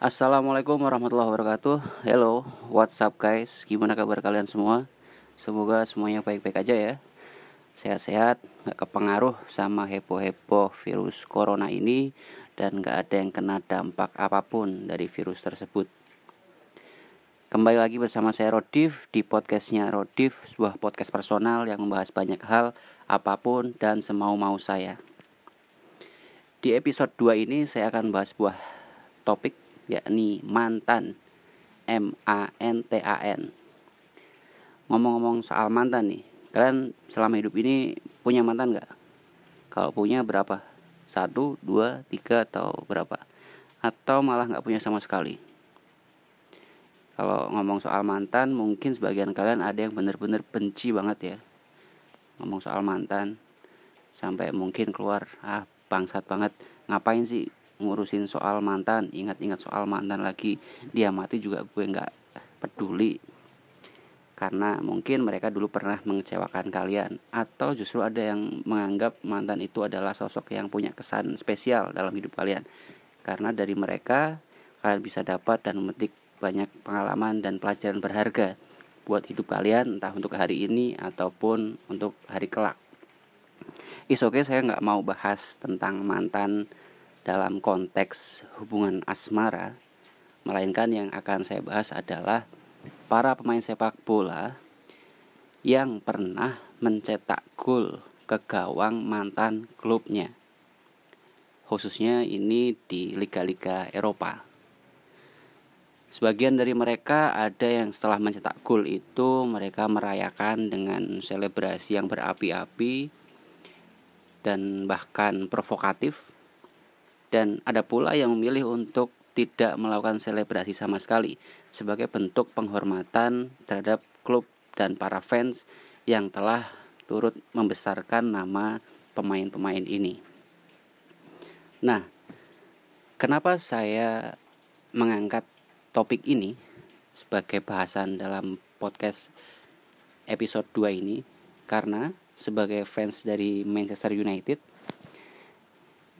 Assalamualaikum warahmatullahi wabarakatuh. Hello, what's up guys? Gimana kabar kalian semua? Semoga semuanya baik-baik aja ya. Sehat-sehat Gak kepengaruh sama heboh-heboh virus corona ini Dan gak ada yang kena dampak apa pun dari virus tersebut. Kembali lagi bersama saya Rodif Di podcastnya Rodif Sebuah podcast personal yang membahas banyak hal Apa pun dan semau-mau saya. Di episode 2 ini saya akan bahas sebuah topik yakni mantan M A N T A N. Ngomong-ngomong soal mantan nih, kalian selama hidup ini punya mantan nggak? Kalau punya berapa? Satu, dua, tiga atau berapa? Atau malah nggak punya sama sekali? Kalau ngomong soal mantan, mungkin sebagian kalian ada yang bener-bener benci banget ya. Ngomong soal mantan, sampai mungkin keluar ah bangsat banget ngapain sih ngurusin soal mantan ingat-ingat soal mantan lagi dia mati juga gue nggak peduli karena mungkin mereka dulu pernah mengecewakan kalian atau justru ada yang menganggap mantan itu adalah sosok yang punya kesan spesial dalam hidup kalian karena dari mereka kalian bisa dapat dan memetik banyak pengalaman dan pelajaran berharga buat hidup kalian entah untuk hari ini ataupun untuk hari kelak. Is oke okay, saya nggak mau bahas tentang mantan dalam konteks hubungan asmara, melainkan yang akan saya bahas adalah para pemain sepak bola yang pernah mencetak gol ke gawang mantan klubnya. Khususnya ini di liga-liga Eropa. Sebagian dari mereka ada yang setelah mencetak gol itu mereka merayakan dengan selebrasi yang berapi-api dan bahkan provokatif dan ada pula yang memilih untuk tidak melakukan selebrasi sama sekali sebagai bentuk penghormatan terhadap klub dan para fans yang telah turut membesarkan nama pemain-pemain ini. Nah, kenapa saya mengangkat topik ini sebagai bahasan dalam podcast episode 2 ini? Karena sebagai fans dari Manchester United,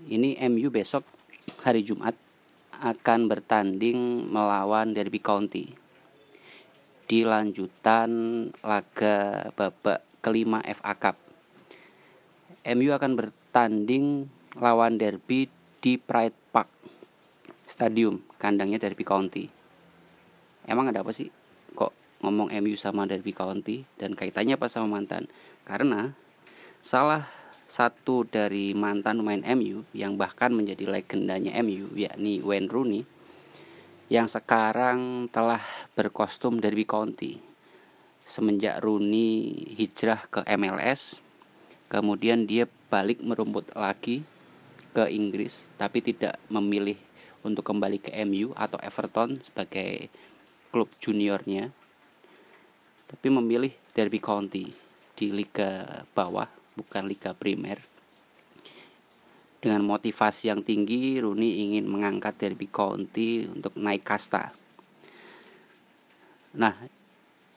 ini MU besok hari Jumat akan bertanding melawan Derby County di lanjutan laga babak kelima FA Cup. MU akan bertanding lawan Derby di Pride Park Stadium, kandangnya Derby County. Emang ada apa sih kok ngomong MU sama Derby County dan kaitannya apa sama mantan? Karena salah satu dari mantan pemain MU yang bahkan menjadi legendanya MU yakni Wayne Rooney yang sekarang telah berkostum Derby County. Semenjak Rooney hijrah ke MLS kemudian dia balik merumput lagi ke Inggris tapi tidak memilih untuk kembali ke MU atau Everton sebagai klub juniornya tapi memilih Derby County di liga bawah bukan liga primer. Dengan motivasi yang tinggi, Rooney ingin mengangkat Derby County untuk naik kasta. Nah,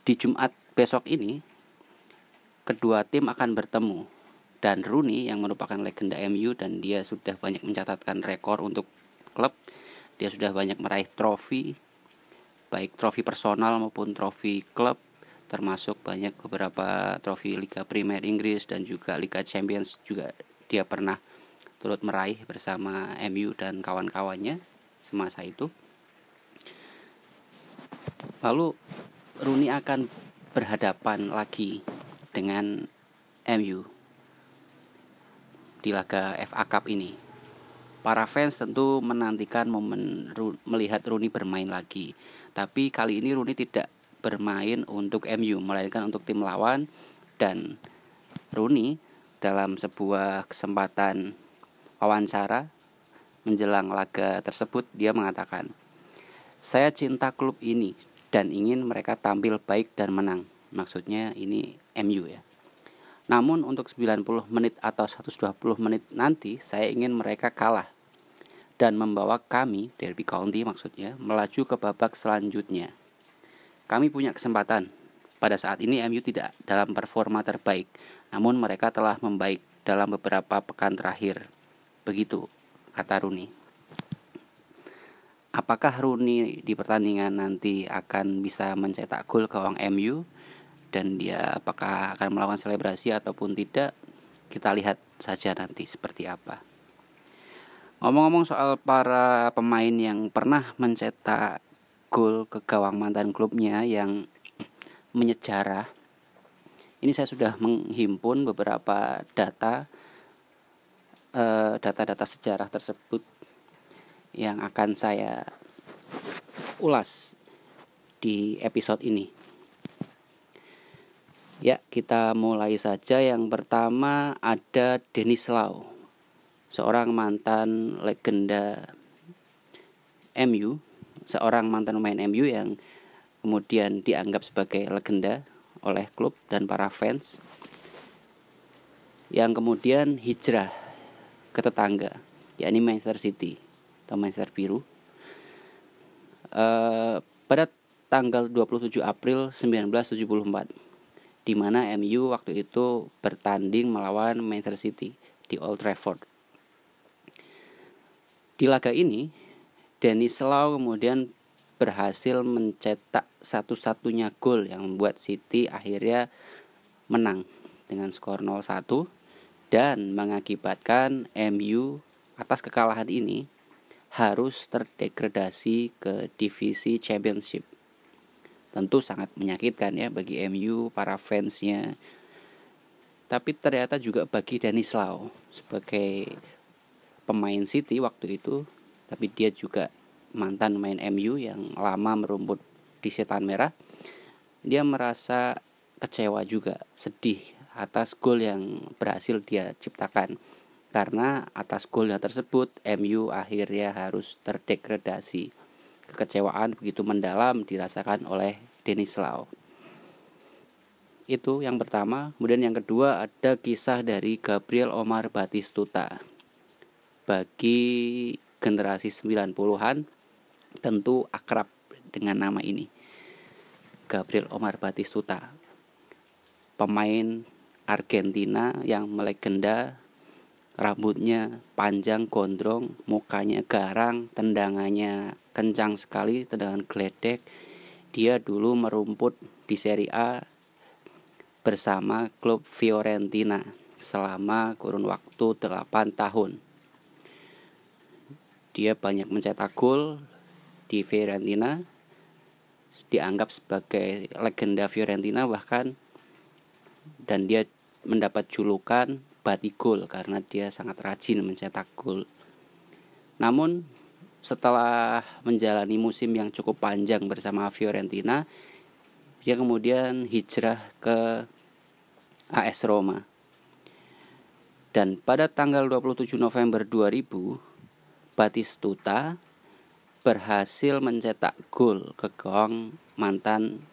di Jumat besok ini, kedua tim akan bertemu. Dan Rooney yang merupakan legenda MU dan dia sudah banyak mencatatkan rekor untuk klub. Dia sudah banyak meraih trofi, baik trofi personal maupun trofi klub termasuk banyak beberapa trofi Liga Primer Inggris dan juga Liga Champions juga dia pernah turut meraih bersama MU dan kawan-kawannya semasa itu. Lalu Rooney akan berhadapan lagi dengan MU di laga FA Cup ini. Para fans tentu menantikan momen melihat Rooney bermain lagi. Tapi kali ini Rooney tidak bermain untuk MU melainkan untuk tim lawan dan Rooney dalam sebuah kesempatan wawancara menjelang laga tersebut dia mengatakan saya cinta klub ini dan ingin mereka tampil baik dan menang. Maksudnya ini MU ya. Namun untuk 90 menit atau 120 menit nanti saya ingin mereka kalah dan membawa kami Derby County maksudnya melaju ke babak selanjutnya kami punya kesempatan. Pada saat ini MU tidak dalam performa terbaik, namun mereka telah membaik dalam beberapa pekan terakhir. Begitu kata Rooney. apakah Rooney di pertandingan nanti akan bisa mencetak gol gawang MU dan dia apakah akan melakukan selebrasi ataupun tidak kita lihat saja nanti seperti apa ngomong-ngomong soal para pemain yang pernah mencetak gol ke gawang mantan klubnya yang menyejarah ini saya sudah menghimpun beberapa data eh, data-data sejarah tersebut yang akan saya ulas di episode ini. Ya, kita mulai saja. Yang pertama ada Denis Lau, seorang mantan legenda MU, seorang mantan pemain MU yang kemudian dianggap sebagai legenda oleh klub dan para fans yang kemudian hijrah ke tetangga yakni Manchester City atau Manchester Biru uh, pada tanggal 27 April 1974 di mana MU waktu itu bertanding melawan Manchester City di Old Trafford. Di laga ini, Dennis Lau kemudian berhasil mencetak satu-satunya gol yang membuat City akhirnya menang dengan skor 0-1 dan mengakibatkan MU atas kekalahan ini harus terdegradasi ke divisi championship. Tentu sangat menyakitkan ya bagi MU, para fansnya. Tapi ternyata juga bagi Denis Lau sebagai pemain City waktu itu, tapi dia juga mantan main MU yang lama merumput di setan merah. Dia merasa kecewa juga, sedih atas gol yang berhasil dia ciptakan karena atas golnya tersebut MU akhirnya harus terdegradasi. Kekecewaan begitu mendalam dirasakan oleh Denis Lau. Itu yang pertama. Kemudian yang kedua ada kisah dari Gabriel Omar Batistuta. Bagi generasi 90-an tentu akrab dengan nama ini. Gabriel Omar Batistuta. Pemain Argentina yang melegenda rambutnya panjang gondrong, mukanya garang, tendangannya kencang sekali, tendangan geledek. Dia dulu merumput di Serie A bersama klub Fiorentina selama kurun waktu 8 tahun. Dia banyak mencetak gol di Fiorentina, dianggap sebagai legenda Fiorentina bahkan dan dia mendapat julukan Batigol karena dia sangat rajin mencetak gol. Namun setelah menjalani musim yang cukup panjang bersama Fiorentina, dia kemudian hijrah ke AS Roma. Dan pada tanggal 27 November 2000, Batistuta berhasil mencetak gol ke gawang mantan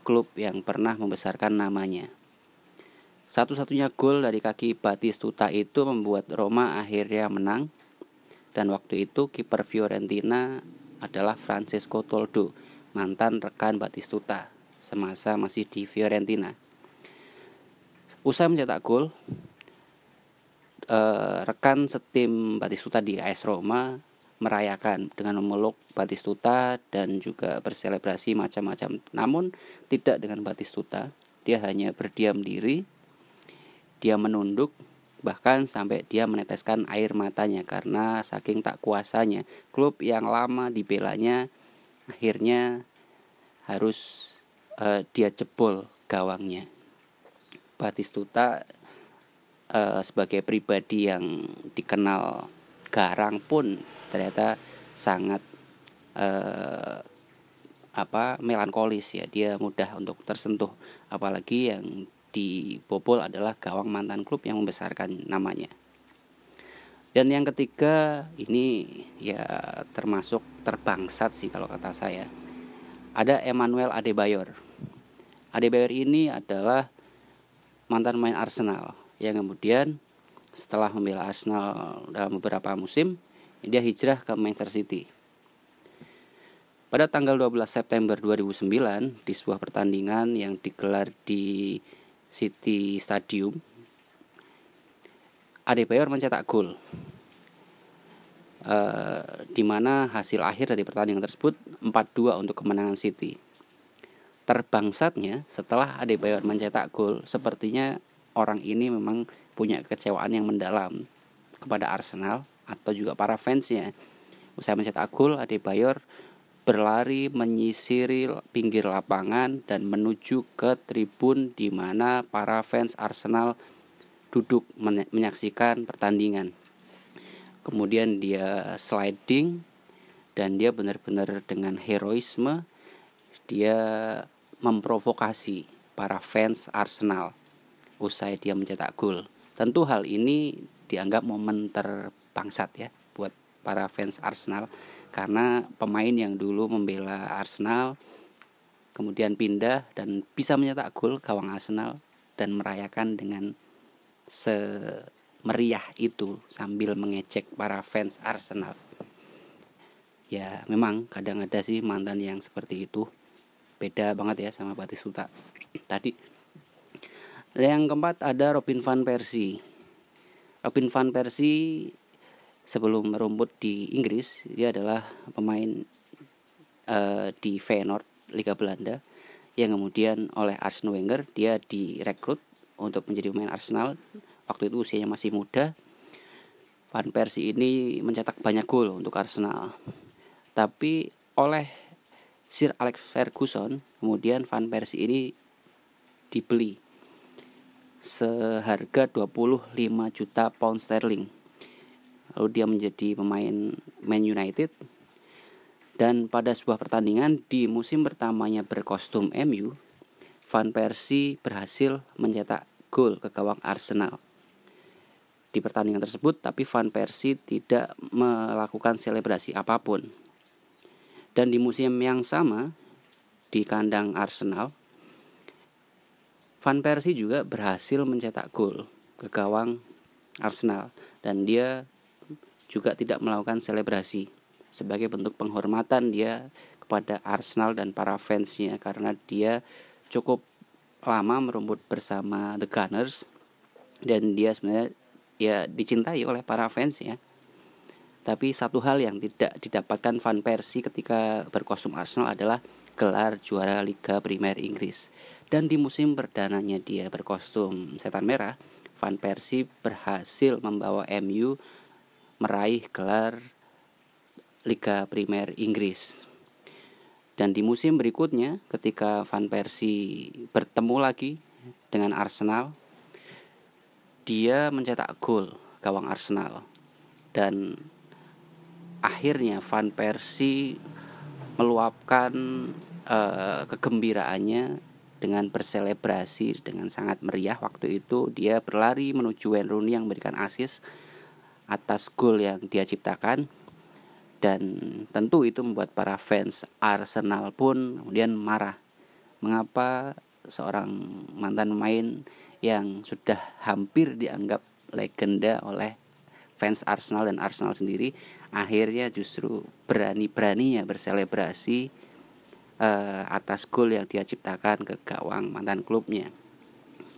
klub yang pernah membesarkan namanya. Satu-satunya gol dari kaki Batistuta itu membuat Roma akhirnya menang dan waktu itu kiper Fiorentina adalah Francesco Toldo, mantan rekan Batistuta semasa masih di Fiorentina. Usai mencetak gol, eh, rekan setim Batistuta di AS Roma merayakan dengan memeluk Batistuta dan juga berselebrasi macam-macam. Namun tidak dengan Batistuta, dia hanya berdiam diri dia menunduk bahkan sampai dia meneteskan air matanya karena saking tak kuasanya. Klub yang lama dibelanya akhirnya harus uh, dia jebol gawangnya. Batistuta uh, sebagai pribadi yang dikenal garang pun ternyata sangat uh, apa melankolis ya dia mudah untuk tersentuh apalagi yang dibobol adalah gawang mantan klub yang membesarkan namanya. Dan yang ketiga ini ya termasuk terbangsat sih kalau kata saya. Ada Emmanuel Adebayor. Adebayor ini adalah mantan main Arsenal yang kemudian setelah membela Arsenal dalam beberapa musim dia hijrah ke Manchester City. Pada tanggal 12 September 2009 di sebuah pertandingan yang digelar di City Stadium Adebayor mencetak gol uh, di mana hasil akhir dari pertandingan tersebut 4-2 untuk kemenangan City. Terbangsatnya setelah Adebayor mencetak gol, sepertinya orang ini memang punya kekecewaan yang mendalam kepada Arsenal atau juga para fansnya. Usai mencetak gol, Adebayor berlari menyisiri pinggir lapangan dan menuju ke tribun di mana para fans Arsenal duduk menyaksikan pertandingan. Kemudian dia sliding dan dia benar-benar dengan heroisme dia memprovokasi para fans Arsenal usai dia mencetak gol. Tentu hal ini dianggap momen terbangsat ya buat para fans Arsenal karena pemain yang dulu membela Arsenal kemudian pindah dan bisa mencetak gol gawang Arsenal dan merayakan dengan semeriah itu sambil mengecek para fans Arsenal. Ya memang kadang ada sih mantan yang seperti itu beda banget ya sama Batistuta tadi. Yang keempat ada Robin van Persie. Robin van Persie sebelum merumput di Inggris dia adalah pemain uh, di Feyenoord Liga Belanda. Yang kemudian oleh Arsene Wenger dia direkrut untuk menjadi pemain Arsenal. Waktu itu usianya masih muda. Van Persie ini mencetak banyak gol untuk Arsenal. Tapi oleh Sir Alex Ferguson kemudian Van Persie ini dibeli seharga 25 juta pound sterling. Lalu dia menjadi pemain Man United. Dan pada sebuah pertandingan di musim pertamanya berkostum MU Van Persie berhasil mencetak gol ke gawang Arsenal. Di pertandingan tersebut tapi Van Persie tidak melakukan selebrasi apa pun. Dan di musim yang sama di kandang Arsenal Van Persie juga berhasil mencetak gol ke gawang Arsenal dan dia juga tidak melakukan selebrasi sebagai bentuk penghormatan dia kepada Arsenal dan para fansnya karena dia cukup lama merumput bersama The Gunners dan dia sebenarnya ya dicintai oleh para fans ya. Tapi satu hal yang tidak didapatkan Van Persie ketika berkostum Arsenal adalah gelar juara Liga Primer Inggris. Dan di musim perdananya dia berkostum setan merah, Van Persie berhasil membawa MU meraih gelar Liga Primer Inggris. Dan di musim berikutnya ketika Van Persie bertemu lagi dengan Arsenal, dia mencetak gol gawang Arsenal. Dan akhirnya Van Persie meluapkan uh, kegembiraannya dengan berselebrasi dengan sangat meriah waktu itu dia berlari menuju Wayne Rooney yang memberikan asis atas gol yang dia ciptakan. Dan tentu itu membuat para fans Arsenal pun kemudian marah. Mengapa seorang mantan pemain yang sudah hampir dianggap legenda oleh fans Arsenal dan Arsenal sendiri akhirnya justru berani-beraninya berselebrasi uh, atas gol yang dia ciptakan ke gawang mantan klubnya.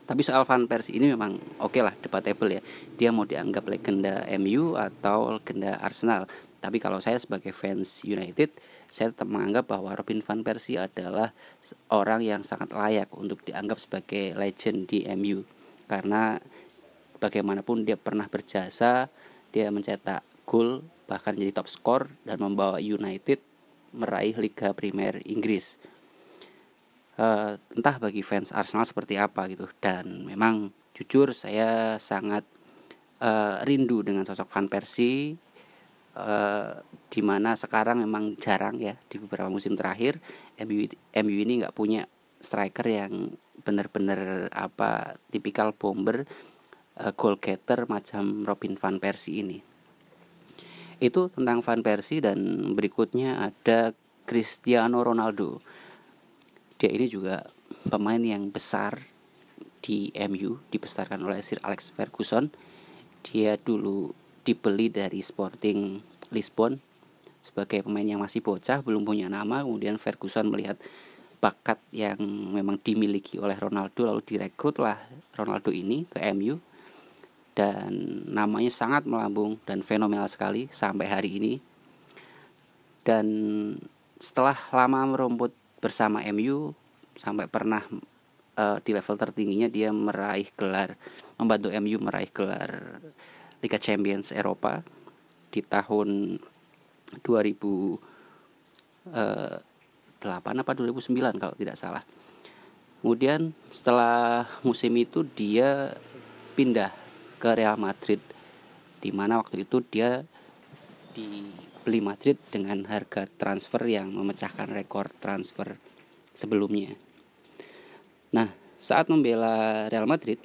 Tapi soal Van Persie ini memang oke okay lah debatable ya. Dia mau dianggap legenda MU atau legenda Arsenal. Tapi kalau saya sebagai fans United, saya tetap menganggap bahwa Robin van Persie adalah orang yang sangat layak untuk dianggap sebagai legend di MU. Karena bagaimanapun dia pernah berjasa, dia mencetak gol bahkan jadi top skor dan membawa United meraih Liga Primer Inggris. Uh, entah bagi fans Arsenal seperti apa gitu. Dan memang jujur saya sangat uh, rindu dengan sosok Van Persie uh, di mana sekarang memang jarang ya di beberapa musim terakhir MU MU ini nggak punya striker yang benar-benar apa tipikal bomber uh, goal getter macam Robin van Persie ini itu tentang Van Persie dan berikutnya ada Cristiano Ronaldo. Dia ini juga pemain yang besar di MU dibesarkan oleh Sir Alex Ferguson. Dia dulu dibeli dari Sporting Lisbon sebagai pemain yang masih bocah belum punya nama. Kemudian Ferguson melihat bakat yang memang dimiliki oleh Ronaldo lalu direkrutlah Ronaldo ini ke MU dan namanya sangat melambung dan fenomenal sekali sampai hari ini dan setelah lama merumput bersama MU sampai pernah uh, di level tertingginya dia meraih gelar membantu MU meraih gelar Liga Champions Eropa di tahun 2008 uh, apa 2009 kalau tidak salah. Kemudian setelah musim itu dia pindah ke Real Madrid di mana waktu itu dia dibeli Madrid dengan harga transfer yang memecahkan rekor transfer sebelumnya. Nah, saat membela Real Madrid,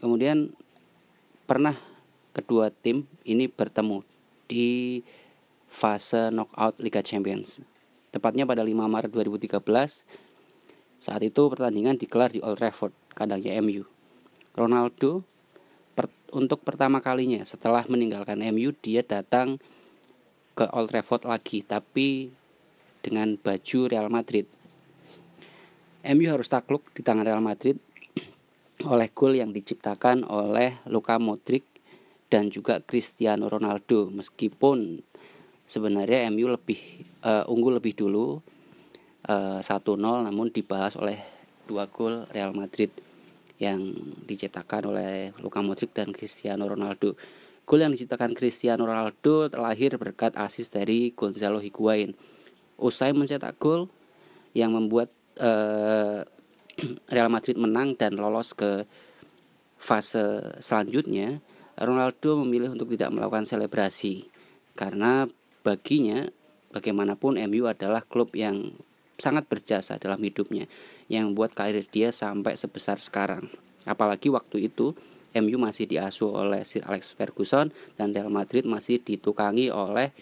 kemudian pernah kedua tim ini bertemu di fase knockout Liga Champions. Tepatnya pada 5 Maret 2013, saat itu pertandingan digelar di Old Trafford, kandangnya MU. Ronaldo untuk pertama kalinya. Setelah meninggalkan MU dia datang ke Old Trafford lagi tapi dengan baju Real Madrid. MU harus takluk di tangan Real Madrid oleh gol yang diciptakan oleh Luka Modric dan juga Cristiano Ronaldo. Meskipun sebenarnya MU lebih uh, unggul lebih dulu uh, 1-0 namun dibalas oleh dua gol Real Madrid yang diciptakan oleh Luka Modric dan Cristiano Ronaldo. Gol yang diciptakan Cristiano Ronaldo terlahir berkat asis dari Gonzalo Higuain. Usai mencetak gol yang membuat uh, Real Madrid menang dan lolos ke fase selanjutnya, Ronaldo memilih untuk tidak melakukan selebrasi karena baginya bagaimanapun MU adalah klub yang sangat berjasa dalam hidupnya yang membuat karir dia sampai sebesar sekarang. Apalagi waktu itu MU masih diasuh oleh Sir Alex Ferguson dan Real Madrid masih ditukangi oleh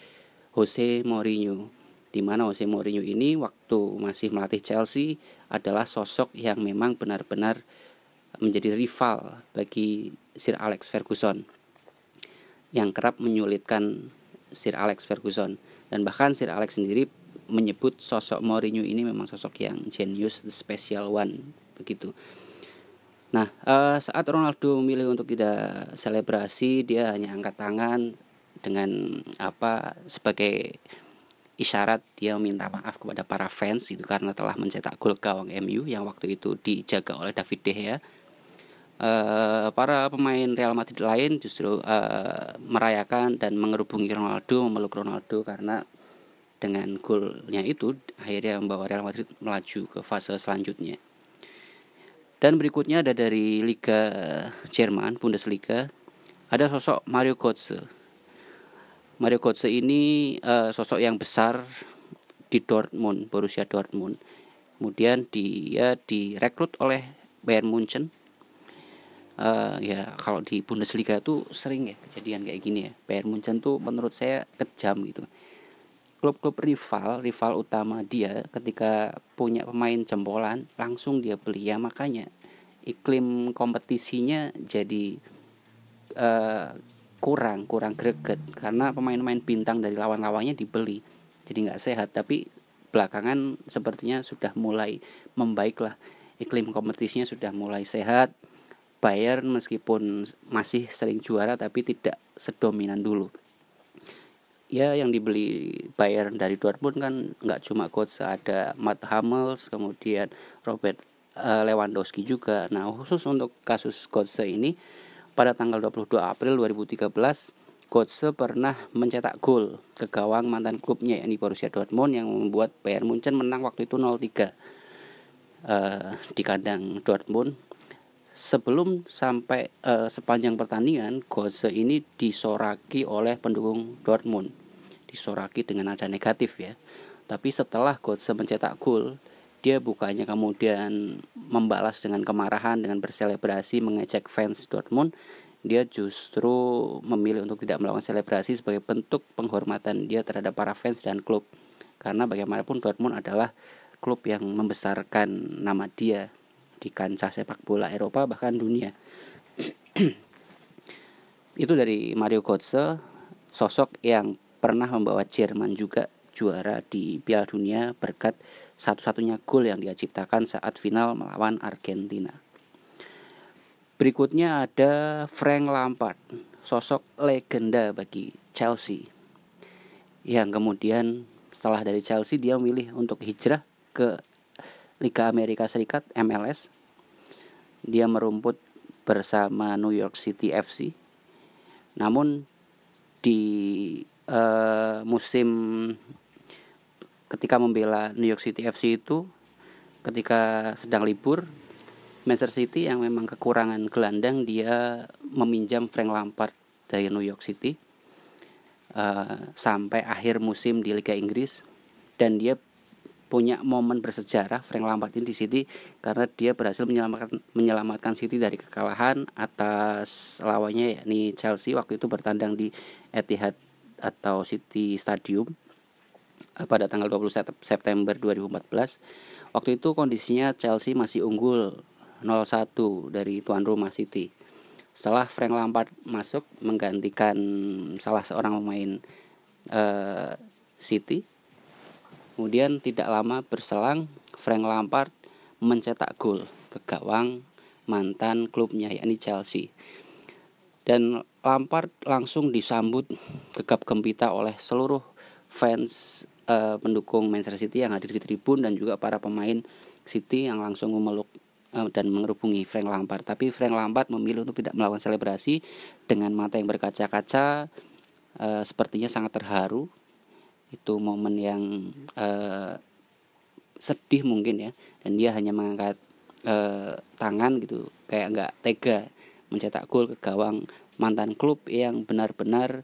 Jose Mourinho. Di mana Jose Mourinho ini waktu masih melatih Chelsea adalah sosok yang memang benar-benar menjadi rival bagi Sir Alex Ferguson yang kerap menyulitkan Sir Alex Ferguson dan bahkan Sir Alex sendiri menyebut sosok Mourinho ini memang sosok yang genius, the special one begitu. Nah, uh, saat Ronaldo memilih untuk tidak selebrasi, dia hanya angkat tangan dengan apa sebagai isyarat dia meminta maaf kepada para fans itu karena telah mencetak gol gawang MU yang waktu itu dijaga oleh David De Gea. Uh, para pemain Real Madrid lain justru uh, merayakan dan mengerubungi Ronaldo, memeluk Ronaldo karena dengan golnya itu akhirnya membawa Real Madrid melaju ke fase selanjutnya. Dan berikutnya ada dari Liga Jerman, Bundesliga, ada sosok Mario Götze. Mario Götze ini uh, sosok yang besar di Dortmund, Borussia Dortmund. Kemudian dia direkrut oleh Bayern Munchen. Uh, ya kalau di Bundesliga itu sering ya kejadian kayak gini ya. Bayern Munchen tuh menurut saya kejam gitu klub-klub rival, rival utama dia ketika punya pemain jempolan langsung dia beli. Ya makanya iklim kompetisinya jadi uh, kurang kurang greget. Karena pemain-pemain bintang dari lawan-lawannya dibeli jadi nggak sehat. Tapi belakangan sepertinya sudah mulai membaik lah. Iklim kompetisinya sudah mulai sehat. Bayern meskipun masih sering juara tapi tidak sedominan dulu ya yang dibeli Bayern dari Dortmund kan nggak cuma coach ada Matt Hummels kemudian Robert uh, Lewandowski juga. Nah khusus untuk kasus coach ini pada tanggal 22 April 2013 coach pernah mencetak gol ke gawang mantan klubnya yakni Borussia Dortmund yang membuat Bayern Munchen menang waktu itu 0-3 uh, di kandang Dortmund. Sebelum sampai uh, sepanjang pertandingan Götze ini disoraki oleh pendukung Dortmund disoraki dengan nada negatif ya tapi setelah Götze mencetak gol dia bukannya kemudian membalas dengan kemarahan dengan berselebrasi mengejek fans Dortmund dia justru memilih untuk tidak melakukan selebrasi sebagai bentuk penghormatan dia terhadap para fans dan klub karena bagaimanapun Dortmund adalah klub yang membesarkan nama dia di kancah sepak bola Eropa bahkan dunia. Itu dari Mario Götze, sosok yang pernah membawa Jerman juga juara di Piala Dunia berkat satu-satunya gol yang dia ciptakan saat final melawan Argentina. Berikutnya ada Frank Lampard, sosok legenda bagi Chelsea. yang kemudian setelah dari Chelsea dia memilih untuk hijrah ke Liga Amerika Serikat MLS dia merumput bersama New York City FC namun di uh, musim ketika membela New York City FC itu ketika sedang libur Manchester City yang memang kekurangan gelandang dia meminjam Frank Lampard dari New York City uh, sampai akhir musim di Liga Inggris. Dan dia punya momen bersejarah Frank Lampard ini di City karena dia berhasil menyelamatkan menyelamatkan City dari kekalahan atas lawannya yakni Chelsea waktu itu bertandang di Etihad atau City Stadium uh, pada tanggal 20 September 2014 Waktu itu kondisinya Chelsea masih unggul 0-1 dari tuan rumah City. Setelah Frank Lampard masuk menggantikan salah seorang pemain uh, City, kemudian tidak lama berselang Frank Lampard mencetak gol ke gawang mantan klubnya yakni Chelsea. Dan Lampard langsung disambut gegap gempita oleh seluruh fans uh, pendukung Manchester City yang hadir di tribun dan juga para pemain City yang langsung memeluk uh, dan mengerubungi Frank Lampard. Tapi Frank Lampard memilih untuk tidak melakukan selebrasi dengan mata yang berkaca-kaca, uh, sepertinya sangat terharu. Itu momen yang uh, sedih mungkin ya, dan dia hanya mengangkat tangan gitu, kayak nggak tega mencetak gol ke gawang mantan klub yang benar-benar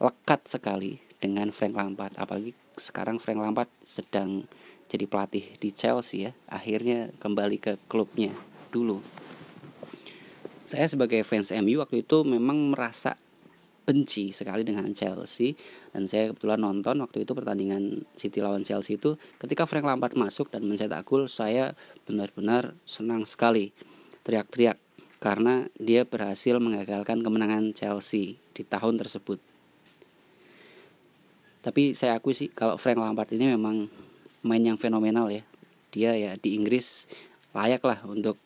lekat sekali dengan Frank Lampard. Apalagi sekarang Frank Lampard sedang jadi pelatih di Chelsea ya. Akhirnya kembali ke klubnya dulu. Saya sebagai fans MU waktu itu memang merasa benci sekali dengan Chelsea. Dan saya kebetulan nonton waktu itu pertandingan City lawan Chelsea itu. Ketika Frank Lampard masuk dan mencetak gol saya benar-benar senang sekali. Teriak-teriak karena dia berhasil mengagalkan kemenangan Chelsea di tahun tersebut. Tapi saya akui sih kalau Frank Lampard ini memang main yang fenomenal ya. Dia ya di Inggris layak lah untuk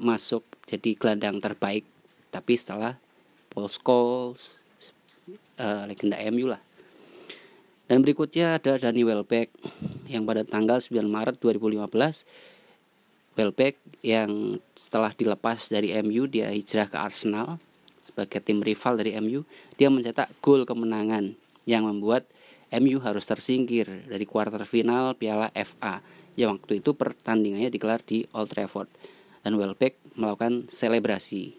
masuk jadi gelandang terbaik. Tapi setelah Paul Scholes uh, legenda MU lah. Dan berikutnya ada Danny Welbeck yang pada tanggal 9 Maret 2015 Welbeck yang setelah dilepas dari MU dia hijrah ke Arsenal sebagai tim rival dari MU dia mencetak gol kemenangan yang membuat MU harus tersingkir dari kuarter final Piala FA yang waktu itu pertandingannya digelar di Old Trafford dan Welbeck melakukan selebrasi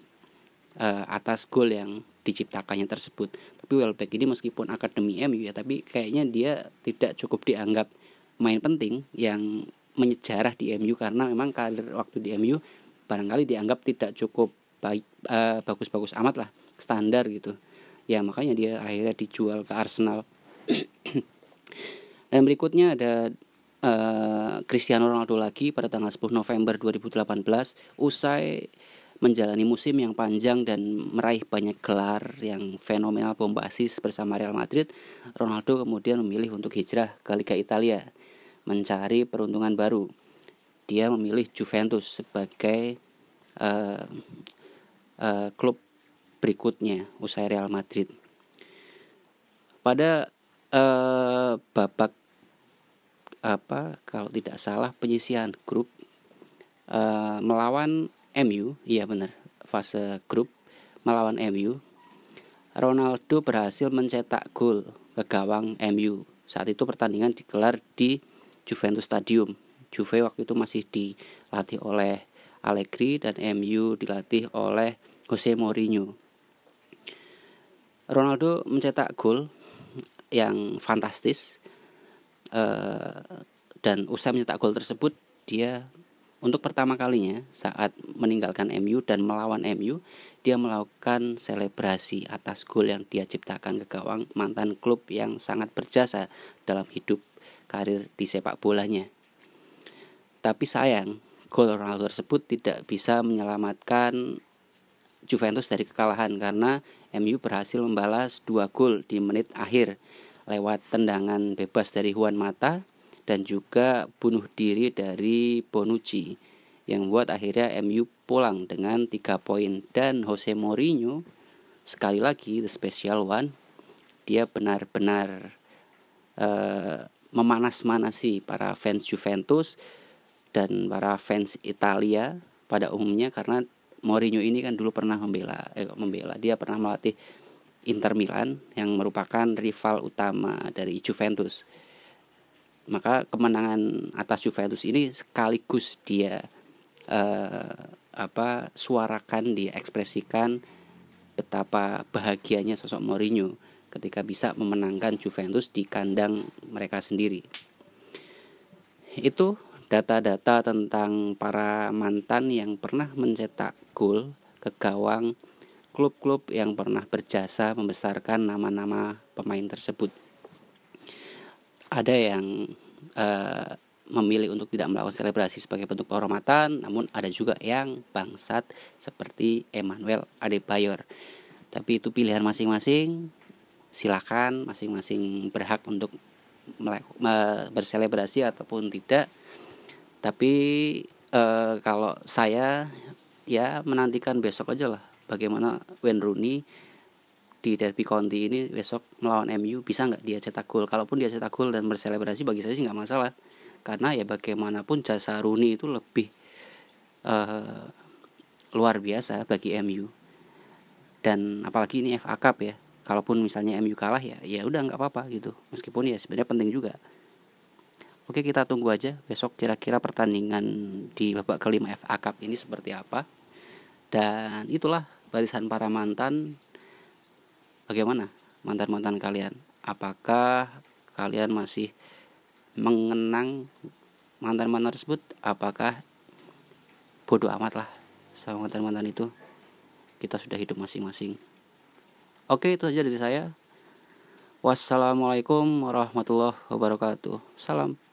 uh, atas gol yang diciptakannya tersebut. Tapi Welbeck ini meskipun akademi MU ya, tapi kayaknya dia tidak cukup dianggap main penting yang menyejarah di MU karena memang karir waktu di MU barangkali dianggap tidak cukup baik uh, bagus-bagus amat lah standar gitu. Ya makanya dia akhirnya dijual ke Arsenal. Dan berikutnya ada uh, Cristiano Ronaldo lagi pada tanggal 10 November 2018 usai menjalani musim yang panjang dan meraih banyak gelar yang fenomenal bombastis bersama Real Madrid, Ronaldo kemudian memilih untuk hijrah ke Liga Italia mencari peruntungan baru. Dia memilih Juventus sebagai uh, uh, klub berikutnya usai Real Madrid. Pada uh, babak apa kalau tidak salah penyisian grup uh, melawan MU, iya benar fase grup melawan MU. Ronaldo berhasil mencetak gol ke gawang MU. Saat itu pertandingan digelar di Juventus Stadium. Juve waktu itu masih dilatih oleh Allegri dan MU dilatih oleh Jose Mourinho. Ronaldo mencetak gol yang fantastis uh, dan usai mencetak gol tersebut dia untuk pertama kalinya saat meninggalkan MU dan melawan MU dia melakukan selebrasi atas gol yang dia ciptakan ke gawang mantan klub yang sangat berjasa dalam hidup karir di sepak bolanya. Tapi sayang, gol Ronaldo tersebut tidak bisa menyelamatkan Juventus dari kekalahan karena MU berhasil membalas dua gol di menit akhir lewat tendangan bebas dari Juan Mata dan juga bunuh diri dari Bonucci yang membuat akhirnya MU pulang dengan tiga poin dan Jose Mourinho sekali lagi the special one dia benar-benar uh, memanas-manasi para fans Juventus dan para fans Italia pada umumnya karena Mourinho ini kan dulu pernah membela eh membela dia pernah melatih Inter Milan yang merupakan rival utama dari Juventus. Maka kemenangan atas Juventus ini sekaligus dia uh, apa suarakan dia ekspresikan betapa bahagianya sosok Mourinho ketika bisa memenangkan Juventus di kandang mereka sendiri. Itu data-data tentang para mantan yang pernah mencetak gol ke gawang klub-klub yang pernah berjasa membesarkan nama-nama pemain tersebut. Ada yang uh, memilih untuk tidak melakukan selebrasi sebagai bentuk penghormatan, namun ada juga yang bangsat seperti Emmanuel Adebayor. Tapi itu pilihan masing-masing, silakan masing-masing berhak untuk berselebrasi ataupun tidak. Tapi e, kalau saya ya menantikan besok aja lah bagaimana Wayne Rooney di Derby County ini besok melawan MU bisa nggak dia cetak gol? Kalaupun dia cetak gol dan berselebrasi bagi saya sih nggak masalah. Karena ya bagaimanapun jasa Rooney itu lebih uh, luar biasa bagi MU dan apalagi ini FA Cup ya kalaupun misalnya MU kalah ya ya udah nggak apa-apa gitu. Meskipun ya sebenarnya penting juga. Oke kita tunggu aja besok kira-kira pertandingan di babak kelima FA Cup ini seperti apa. Dan itulah barisan para mantan. Bagaimana mantan-mantan kalian? Apakah kalian masih mengenang mantan-mantan tersebut? Apakah bodoh amat lah sama mantan-mantan itu? Kita sudah hidup masing-masing Oke itu saja dari saya. Wassalamualaikum warahmatullahi wabarakatuh. Salam.